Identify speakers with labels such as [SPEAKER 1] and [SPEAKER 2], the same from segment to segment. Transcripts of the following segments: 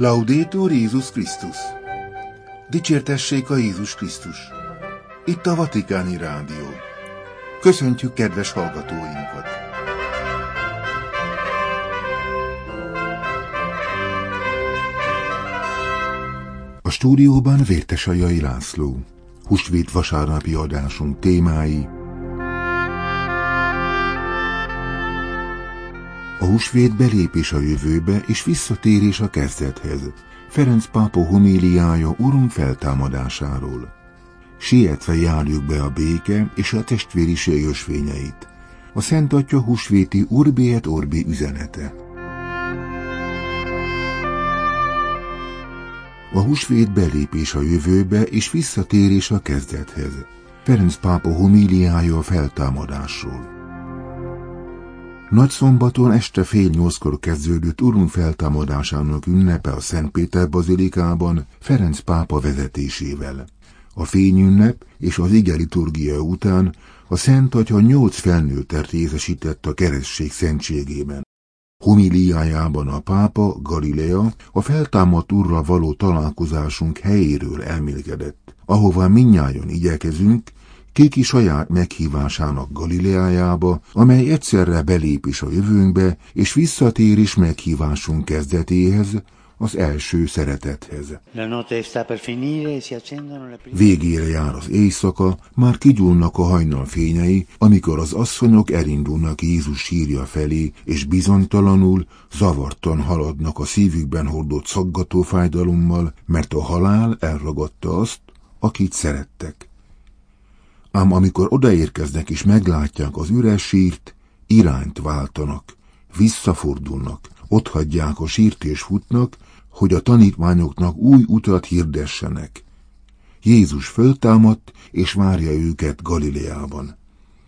[SPEAKER 1] Laudétur Jézus Krisztus! Dicsértessék a Jézus Krisztus! Itt a Vatikáni Rádió. Köszöntjük kedves hallgatóinkat! A stúdióban Vértesajai László. Húsvét vasárnapi adásunk témái A húsvét belépés a jövőbe és visszatérés a kezdethez. Ferenc pápa homíliája Urunk feltámadásáról. Sietve járjuk be a béke és a testvériség ösvényeit. A Szent Atya húsvéti Urbi et Orbi üzenete. A húsvét belépés a jövőbe és visszatérés a kezdethez. Ferenc pápa homíliája a feltámadásról. Nagyszombaton este fél nyolckor kezdődött Urunk feltámadásának ünnepe a Szentpéter bazilikában Ferenc pápa vezetésével. A fényünnep és az ige liturgia után a Szent Atya nyolc felnőttert részesített a keresztség szentségében. Homiliájában a pápa, Galilea, a feltámadt urra való találkozásunk helyéről elmélkedett, ahova minnyájon igyekezünk, Kéki saját meghívásának Galileájába, amely egyszerre belépés a jövőnkbe, és visszatér is meghívásunk kezdetéhez, az első szeretethez. Végére jár az éjszaka, már kigyúlnak a hajnal fényei, amikor az asszonyok elindulnak Jézus sírja felé, és bizonytalanul, zavartan haladnak a szívükben hordott szaggató fájdalommal, mert a halál elragadta azt, akit szerettek. Ám amikor odaérkeznek és meglátják az üres sírt, irányt váltanak, visszafordulnak, otthagyják a sírt és futnak, hogy a tanítványoknak új utat hirdessenek. Jézus föltámadt, és várja őket Galileában.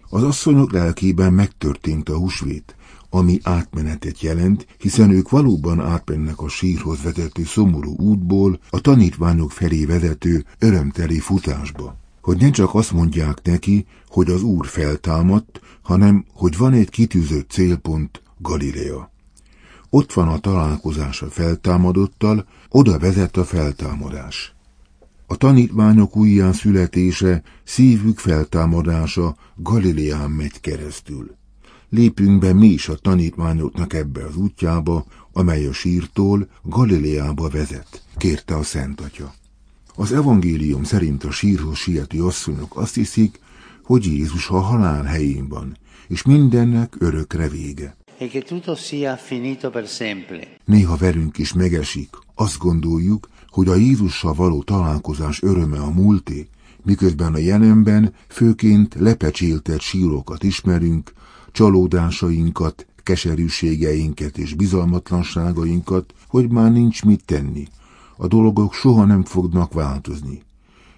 [SPEAKER 1] Az asszonyok lelkében megtörtént a húsvét, ami átmenetet jelent, hiszen ők valóban átmennek a sírhoz vezető szomorú útból a tanítványok felé vezető örömteli futásba hogy nem csak azt mondják neki, hogy az Úr feltámadt, hanem hogy van egy kitűzött célpont, Galilea. Ott van a találkozás a feltámadottal, oda vezet a feltámadás. A tanítványok újján születése, szívük feltámadása Galileán megy keresztül. Lépünk be mi is a tanítványoknak ebbe az útjába, amely a sírtól Galileába vezet, kérte a Szent Atya. Az evangélium szerint a sírhoz siető asszonyok azt hiszik, hogy Jézus a halál helyén van, és mindennek örökre vége. Néha verünk is megesik, azt gondoljuk, hogy a Jézussal való találkozás öröme a múlté, miközben a jelenben főként lepecsételt sírokat ismerünk, csalódásainkat, keserűségeinket és bizalmatlanságainkat, hogy már nincs mit tenni, a dolgok soha nem fognak változni.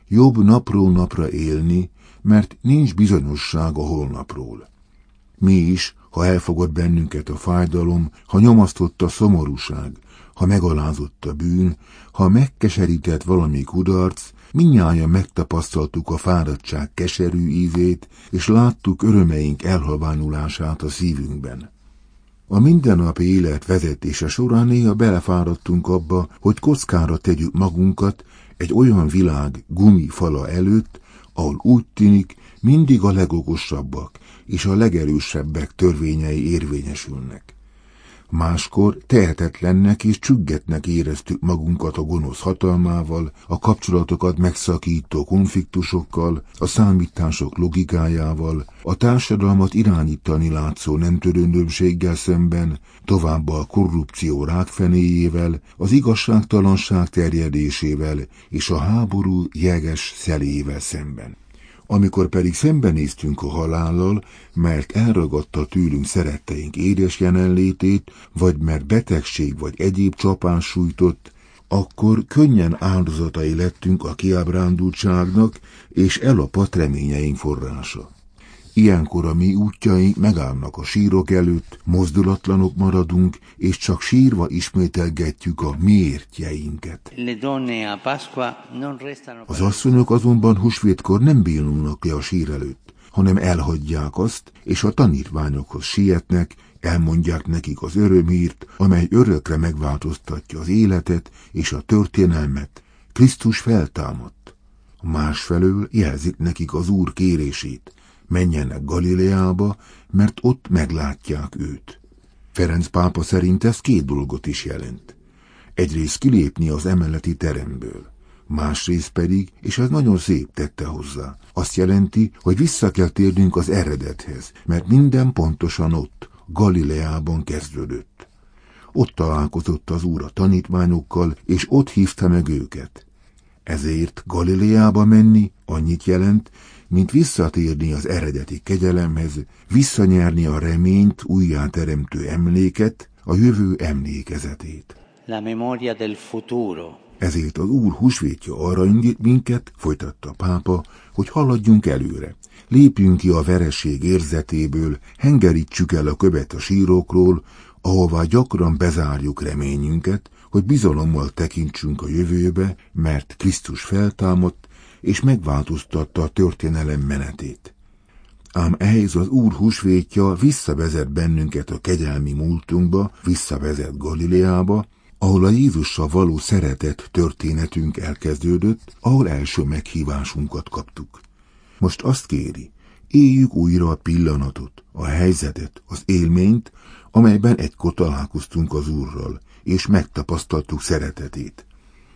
[SPEAKER 1] Jobb napról napra élni, mert nincs bizonyosság a holnapról. Mi is, ha elfogad bennünket a fájdalom, ha nyomasztott a szomorúság, ha megalázott a bűn, ha megkeserített valami kudarc, minnyáján megtapasztaltuk a fáradtság keserű ízét, és láttuk örömeink elhalványulását a szívünkben. A mindennapi élet vezetése során néha belefáradtunk abba, hogy kockára tegyük magunkat egy olyan világ gumifala előtt, ahol úgy tűnik, mindig a legokosabbak és a legerősebbek törvényei érvényesülnek. Máskor tehetetlennek és csüggetnek éreztük magunkat a gonosz hatalmával, a kapcsolatokat megszakító konfliktusokkal, a számítások logikájával, a társadalmat irányítani látszó nem törődömséggel szemben, továbbá a korrupció rákfenéjével, az igazságtalanság terjedésével és a háború jeges szelével szemben. Amikor pedig szembenéztünk a halállal, mert elragadta tőlünk szeretteink édes jelenlétét, vagy mert betegség vagy egyéb csapás sújtott, akkor könnyen áldozatai lettünk a kiábrándultságnak, és elapadt reményeink forrása. Ilyenkor a mi útjaink megállnak a sírok előtt, mozdulatlanok maradunk, és csak sírva ismételgetjük a miértjeinket. Az asszonyok azonban husvétkor nem bénulnak le a sír előtt, hanem elhagyják azt, és a tanítványokhoz sietnek, elmondják nekik az örömírt, amely örökre megváltoztatja az életet és a történelmet. Krisztus feltámadt. Másfelől jelzik nekik az Úr kérését. Menjenek Galileába, mert ott meglátják őt. Ferenc pápa szerint ez két dolgot is jelent. Egyrészt kilépni az emeleti teremből, másrészt pedig, és ez nagyon szép tette hozzá, azt jelenti, hogy vissza kell térnünk az eredethez, mert minden pontosan ott, Galileában kezdődött. Ott találkozott az úr a tanítványokkal, és ott hívta meg őket. Ezért Galileába menni annyit jelent, mint visszatérni az eredeti kegyelemhez, visszanyerni a reményt újjáteremtő emléket, a jövő emlékezetét.
[SPEAKER 2] La memoria del futuro.
[SPEAKER 1] Ezért az Úr húsvétja arra indít minket, folytatta a pápa, hogy haladjunk előre. Lépjünk ki a vereség érzetéből, hengerítsük el a követ a sírókról, ahová gyakran bezárjuk reményünket, hogy bizalommal tekintsünk a jövőbe, mert Krisztus feltámadt, és megváltoztatta a történelem menetét. Ám ehhez az Úr húsvétja visszavezet bennünket a kegyelmi múltunkba, visszavezet Galileába, ahol a Jézussal való szeretet történetünk elkezdődött, ahol első meghívásunkat kaptuk. Most azt kéri, éljük újra a pillanatot, a helyzetet, az élményt, amelyben egykor találkoztunk az Úrral, és megtapasztaltuk szeretetét.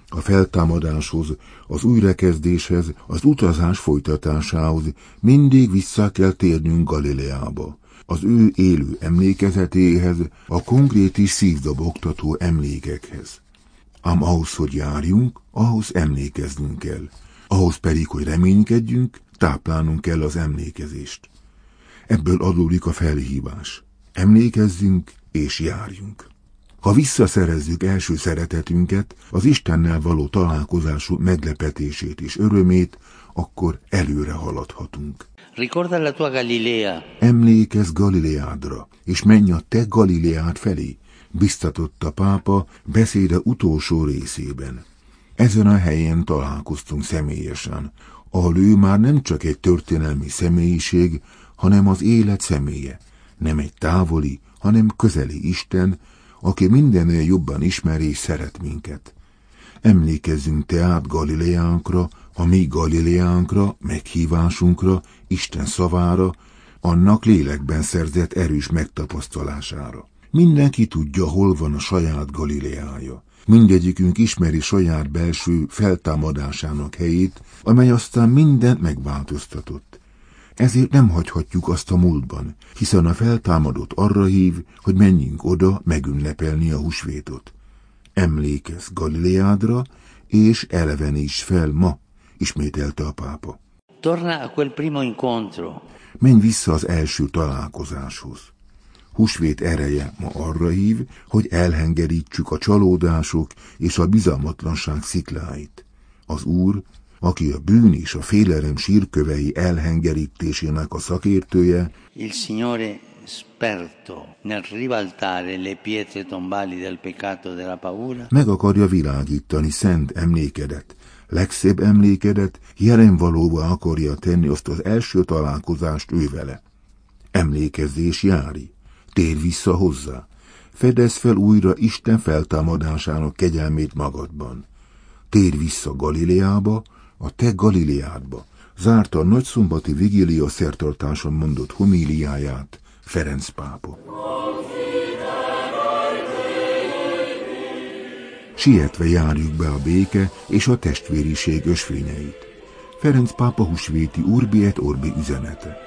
[SPEAKER 1] A feltámadáshoz, az újrakezdéshez, az utazás folytatásához mindig vissza kell térnünk Galileába, az ő élő emlékezetéhez, a konkrét és szívdobogtató emlékekhez. Ám ahhoz, hogy járjunk, ahhoz emlékeznünk kell. Ahhoz pedig, hogy reménykedjünk, táplálnunk kell az emlékezést. Ebből adódik a felhívás. Emlékezzünk és járjunk. Ha visszaszerezzük első szeretetünket, az Istennel való találkozású meglepetését és örömét, akkor előre haladhatunk.
[SPEAKER 2] Ricorda la tua Galilea.
[SPEAKER 1] Emlékezz Galileádra, és menj a te Galileád felé, biztatott a pápa beszéde utolsó részében. Ezen a helyen találkoztunk személyesen, ahol ő már nem csak egy történelmi személyiség, hanem az élet személye, nem egy távoli, hanem közeli Isten, aki mindennél jobban ismer és szeret minket. Emlékezzünk tehát Galileánkra, a mi Galileánkra, meghívásunkra, Isten szavára, annak lélekben szerzett erős megtapasztalására. Mindenki tudja, hol van a saját Galileája. Mindegyikünk ismeri saját belső feltámadásának helyét, amely aztán mindent megváltoztatott. Ezért nem hagyhatjuk azt a múltban, hiszen a feltámadott arra hív, hogy menjünk oda megünnepelni a húsvétot. Emlékezz Galileádra, és eleveníts fel ma, ismételte a pápa.
[SPEAKER 2] Torna a quel primo incontro.
[SPEAKER 1] Menj vissza az első találkozáshoz. Húsvét ereje ma arra hív, hogy elhengerítsük a csalódások és a bizalmatlanság szikláit. Az Úr, aki a bűn és a félelem sírkövei elhengerítésének a szakértője,
[SPEAKER 2] Il Signore esperto nel ribaltare le pietre tombali del peccato della paura.
[SPEAKER 1] meg akarja világítani szent emlékedet, legszebb emlékedet jelen valóba akarja tenni azt az első találkozást ő vele. Emlékezzés jári, tér vissza hozzá, fedez fel újra Isten feltámadásának kegyelmét magadban. Tér vissza Galileába, a te Galileádba, zárta a nagyszombati vigília szertartáson mondott homíliáját Ferenc pápa. Sietve járjuk be a béke és a testvériség ösvényeit. Ferenc pápa husvéti Urbi et Orbi üzenete.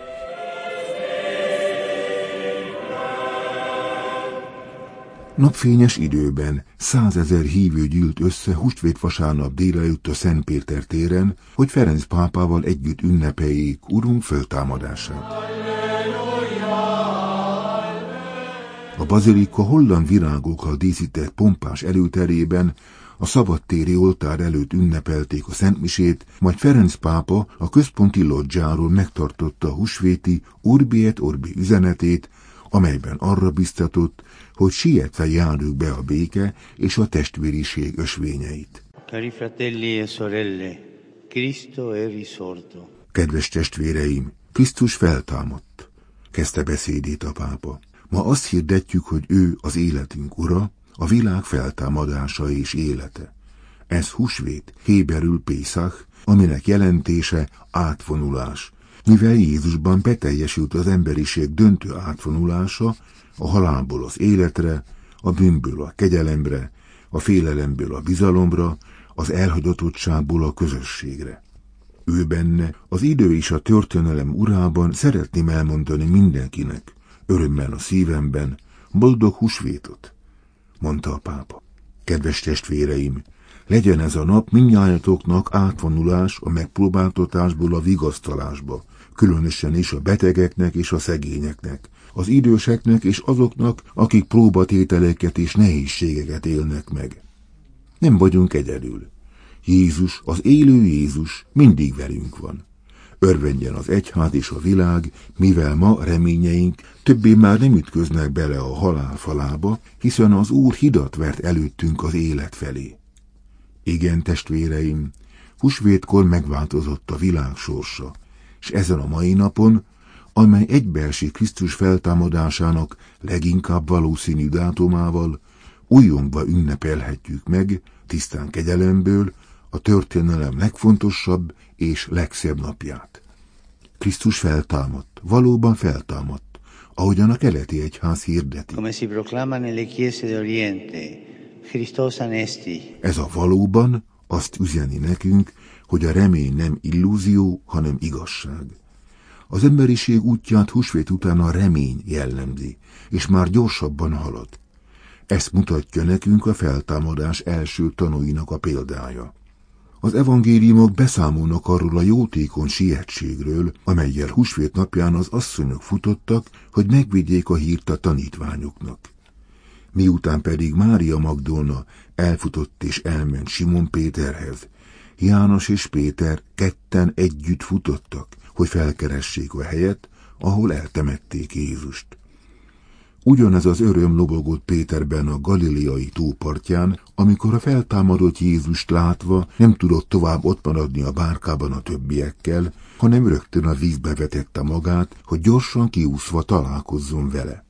[SPEAKER 1] Napfényes időben százezer hívő gyűlt össze hústvét vasárnap délelőtt a Szent Péter téren, hogy Ferenc pápával együtt ünnepeljék Urunk föltámadását. A bazilika holland virágokkal díszített pompás előterében a szabadtéri oltár előtt ünnepelték a Szentmisét, majd Ferenc pápa a központi lodzsáról megtartotta a husvéti Urbi et Orbi üzenetét, amelyben arra biztatott, hogy sietve járjuk be a béke és a testvériség ösvényeit.
[SPEAKER 2] Cari fratelli e sorelle, Cristo è risorto.
[SPEAKER 1] Kedves testvéreim, Krisztus feltámadt, kezdte beszédét a pápa. Ma azt hirdetjük, hogy ő az életünk ura, a világ feltámadása és élete. Ez husvét, héberül Pészach, aminek jelentése átvonulás, mivel Jézusban beteljesült az emberiség döntő átvonulása, a halálból az életre, a bűnből a kegyelemre, a félelemből a bizalomra, az elhagyatottságból a közösségre. Ő benne, az idő és a történelem urában szeretném elmondani mindenkinek, örömmel a szívemben, boldog húsvétot, mondta a pápa. Kedves testvéreim, legyen ez a nap minnyájatoknak átvonulás a megpróbáltatásból a vigasztalásba, különösen is a betegeknek és a szegényeknek, az időseknek és azoknak, akik próbatételeket és nehézségeket élnek meg. Nem vagyunk egyedül. Jézus, az élő Jézus mindig velünk van. Örvendjen az egyház és a világ, mivel ma reményeink többé már nem ütköznek bele a halál falába, hiszen az Úr hidat vert előttünk az élet felé. Igen, testvéreim, husvétkor megváltozott a világ sorsa, és ezen a mai napon, amely egybeesik Krisztus feltámadásának leginkább valószínű dátumával, újongva ünnepelhetjük meg, tisztán kegyelemből, a történelem legfontosabb és legszebb napját. Krisztus feltámadt, valóban feltámadt, ahogyan a keleti egyház hirdeti.
[SPEAKER 2] Come si proclama nelle chiese d'Oriente, Christos anesti.
[SPEAKER 1] Ez a valóban azt üzeni nekünk, hogy a remény nem illúzió, hanem igazság. Az emberiség útját húsvét után a remény jellemzi, és már gyorsabban halad. Ezt mutatja nekünk a feltámadás első tanúinak a példája. Az evangéliumok beszámolnak arról a jótékony sietségről, amelyel húsvét napján az asszonyok futottak, hogy megvigyék a hírt a tanítványoknak. Miután pedig Mária Magdolna elfutott és elment Simon Péterhez, János és Péter ketten együtt futottak, hogy felkeressék a helyet, ahol eltemették Jézust. Ugyanez az öröm lobogott Péterben a galileai tópartján, amikor a feltámadott Jézust látva nem tudott tovább ott maradni a bárkában a többiekkel, hanem rögtön a vízbe vetette magát, hogy gyorsan kiúszva találkozzon vele.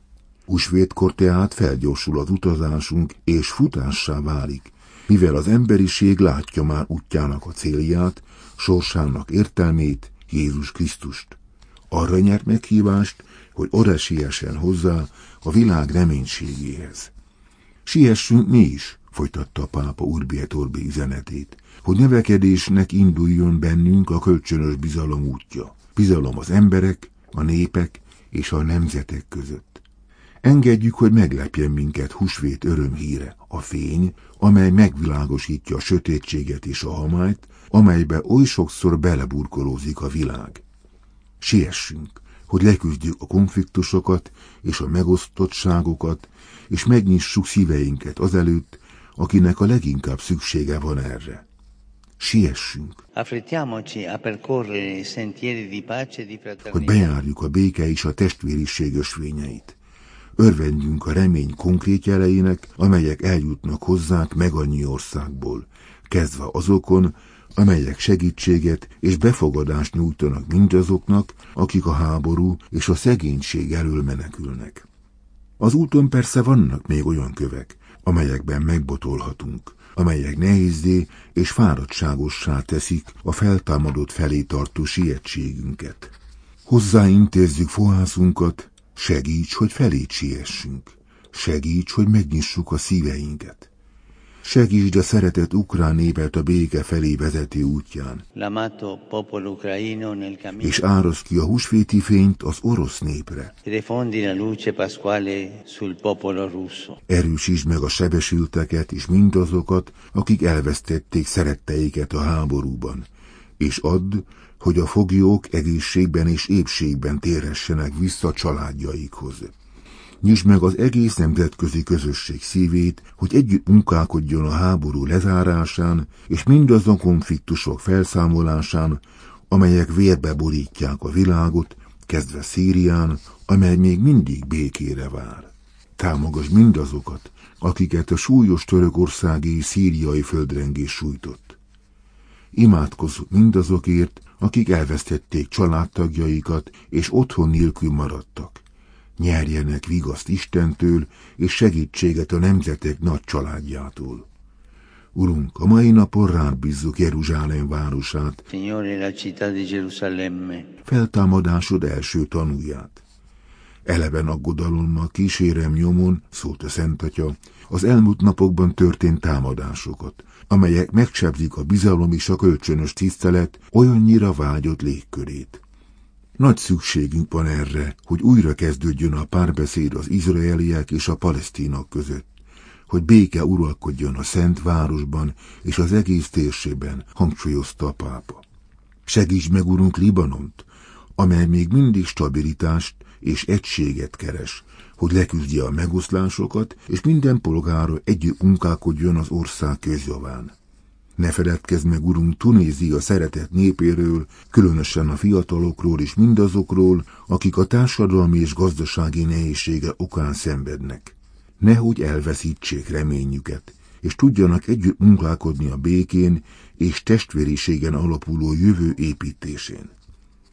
[SPEAKER 1] Húsvétkor tehát felgyorsul az utazásunk, és futássá válik, mivel az emberiség látja már útjának a célját, sorsának értelmét, Jézus Krisztust. Arra nyert meghívást, hogy oda siessen hozzá a világ reménységéhez. Siessünk mi is, folytatta a pápa Urbi et Orbi üzenetét, hogy növekedésnek induljon bennünk a kölcsönös bizalom útja. Bizalom az emberek, a népek és a nemzetek között. Engedjük, hogy meglepjen minket husvét örömhíre, a fény, amely megvilágosítja a sötétséget és a hamályt, amelybe oly sokszor beleburkolózik a világ. Siessünk, hogy leküzdjük a konfliktusokat és a megosztottságokat, és megnyissuk szíveinket azelőtt, akinek a leginkább szüksége van erre. Siessünk,
[SPEAKER 2] a
[SPEAKER 1] hogy bejárjuk a béke és a testvériség ösvényeit. Örvendjünk a remény konkrét jeleinek, amelyek eljutnak hozzánk meg annyi országból, kezdve azokon, amelyek segítséget és befogadást nyújtanak mindazoknak, akik a háború és a szegénység elől menekülnek. Az úton persze vannak még olyan kövek, amelyekben megbotolhatunk, amelyek nehézdé és fáradtságossá teszik a feltámadott felé tartó sietségünket. Hozzáintézzük fohászunkat, segíts, hogy felé siessünk, segíts, hogy megnyissuk a szíveinket. Segítsd a szeretett ukrán népet a béke felé vezető útján. És árasz ki a húsvéti fényt az orosz népre. Erősítsd meg a sebesülteket és mindazokat, akik elvesztették szeretteiket a háborúban. És add, hogy a foglyók egészségben és épségben térhessenek vissza családjaikhoz. Nyisd meg az egész nemzetközi közösség szívét, hogy együtt munkálkodjon a háború lezárásán és mindazon konfliktusok felszámolásán, amelyek vérbe borítják a világot, kezdve Szírián, amely még mindig békére vár. Támogass mindazokat, akiket a súlyos törökországi szíriai földrengés sújtott. Imádkozzunk mindazokért, akik elvesztették családtagjaikat és otthon nélkül maradtak nyerjenek vigaszt Istentől és segítséget a nemzetek nagy családjától. Urunk, a mai napon rád bízzuk Jeruzsálem városát, feltámadásod első tanúját. Eleven aggodalommal kísérem nyomon, szólt a Szent az elmúlt napokban történt támadásokat, amelyek megsebzik a bizalom és a kölcsönös tisztelet olyannyira vágyott légkörét. Nagy szükségünk van erre, hogy újra kezdődjön a párbeszéd az izraeliek és a palesztinak között, hogy béke uralkodjon a Szent Városban és az egész térségben, hangsúlyozta a pápa. Segíts meg, Urunk, Libanont, amely még mindig stabilitást és egységet keres, hogy leküzdje a megoszlásokat, és minden polgára együtt munkálkodjon az ország közjaván. Ne feledkezz meg, Urunk, Tunézia szeretett népéről, különösen a fiatalokról és mindazokról, akik a társadalmi és gazdasági nehézsége okán szenvednek. Nehogy elveszítsék reményüket, és tudjanak együtt munkálkodni a békén és testvériségen alapuló jövő építésén.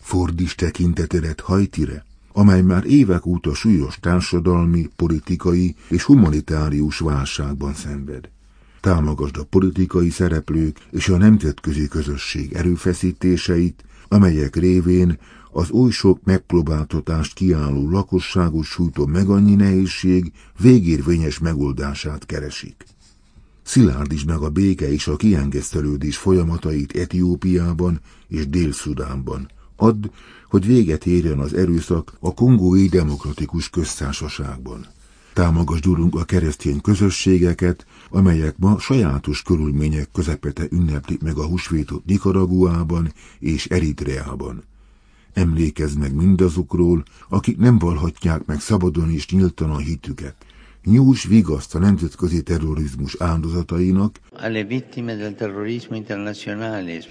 [SPEAKER 1] Fordíts tekintetedet Hajtire, amely már évek óta súlyos társadalmi, politikai és humanitárius válságban szenved. Támogasd a politikai szereplők és a nemzetközi közösség erőfeszítéseit, amelyek révén az oly sok megpróbáltatást kiálló lakosságot sújtó meg annyi nehézség végérvényes megoldását keresik. Szilárdítsd meg a béke és a kiengesztelődés folyamatait Etiópiában és Dél-Szudánban. Add, hogy véget érjen az erőszak a Kongói Demokratikus Köztársaságban. Támogasd, Urunk, a keresztény közösségeket, amelyek ma sajátos körülmények közepete ünneplik meg a húsvétot Nikaraguában és Eritreában. Emlékezz meg mindazokról, akik nem valhatják meg szabadon és nyíltan a hitüket. Nyújts vigaszt a nemzetközi terrorizmus áldozatainak,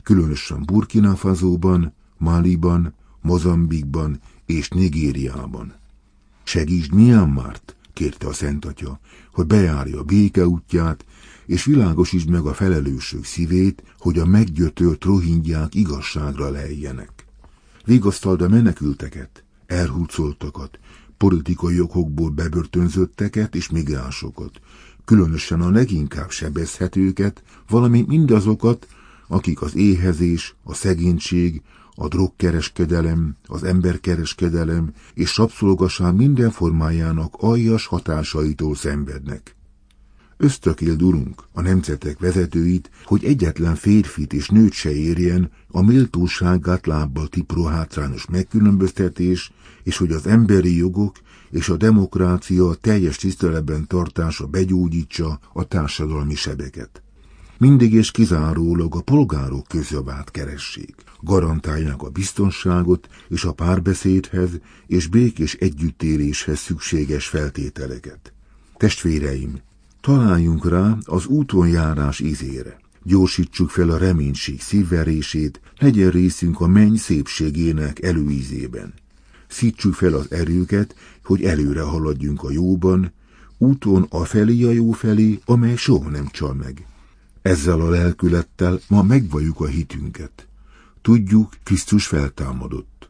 [SPEAKER 1] különösen Burkina Fasóban, Maliban, Mozambikban és Nigériában. Segítsd Myanmart, kérte a Szent Atya, hogy bejárja a béke útját, és világosítsd meg a felelősök szívét, hogy a meggyötört rohingyák igazságra lejjenek. Vigasztald a menekülteket, elhurcoltakat, politikai okokból bebörtönzötteket és migránsokat, különösen a leginkább sebezhetőket, valamint mindazokat, akik az éhezés, a szegénység, a drogkereskedelem, az emberkereskedelem és rabszolgaság minden formájának aljas hatásaitól szenvednek. Ösztökéld, Urunk, a nemzetek vezetőit, hogy egyetlen férfit és nőt se érjen a méltóságát lábbal tipró hátrányos megkülönböztetés, és hogy az emberi jogok és a demokrácia teljes tiszteletben tartása begyógyítsa a társadalmi sebeket. Mindig és kizárólag a polgárok közjavát keressék. Garantálják a biztonságot és a párbeszédhez és békés együttéléshez szükséges feltételeket. Testvéreim, találjunk rá az úton járás izére. Gyorsítsuk fel a reménység szívverését, legyen részünk a menny szépségének előízében. Szítsuk fel az erőket, hogy előre haladjunk a jóban, úton a felé a jó felé, amely soha nem csal meg. Ezzel a lelkülettel ma megvalljuk a hitünket. Tudjuk, Krisztus feltámadott.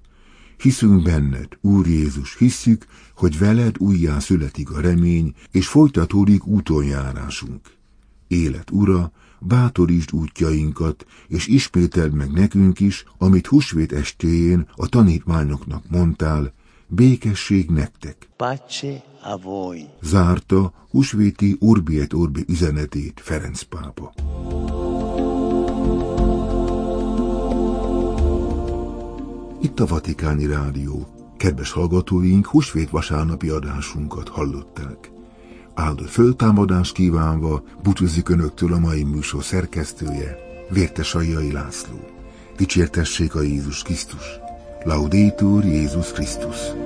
[SPEAKER 1] Hiszünk benned, Úr Jézus, hisszük, hogy veled újjá születik a remény, és folytatódik útonjárásunk. Élet ura, bátorítsd útjainkat, és ismételd meg nekünk is, amit húsvét estéjén a tanítványoknak mondtál, békesség nektek.
[SPEAKER 2] pace a voi.
[SPEAKER 1] Zárta húsvéti Urbi et Orbi üzenetét Ferenc pápa. Itt a Vatikáni Rádió. Kedves hallgatóink, húsvét vasárnapi adásunkat hallották. Áldott föltámadás kívánva búcsúzik Önöktől a mai műsor szerkesztője, Vértesajai László. Dicsértessék a Jézus Krisztus! Laudetur Jézus Krisztus!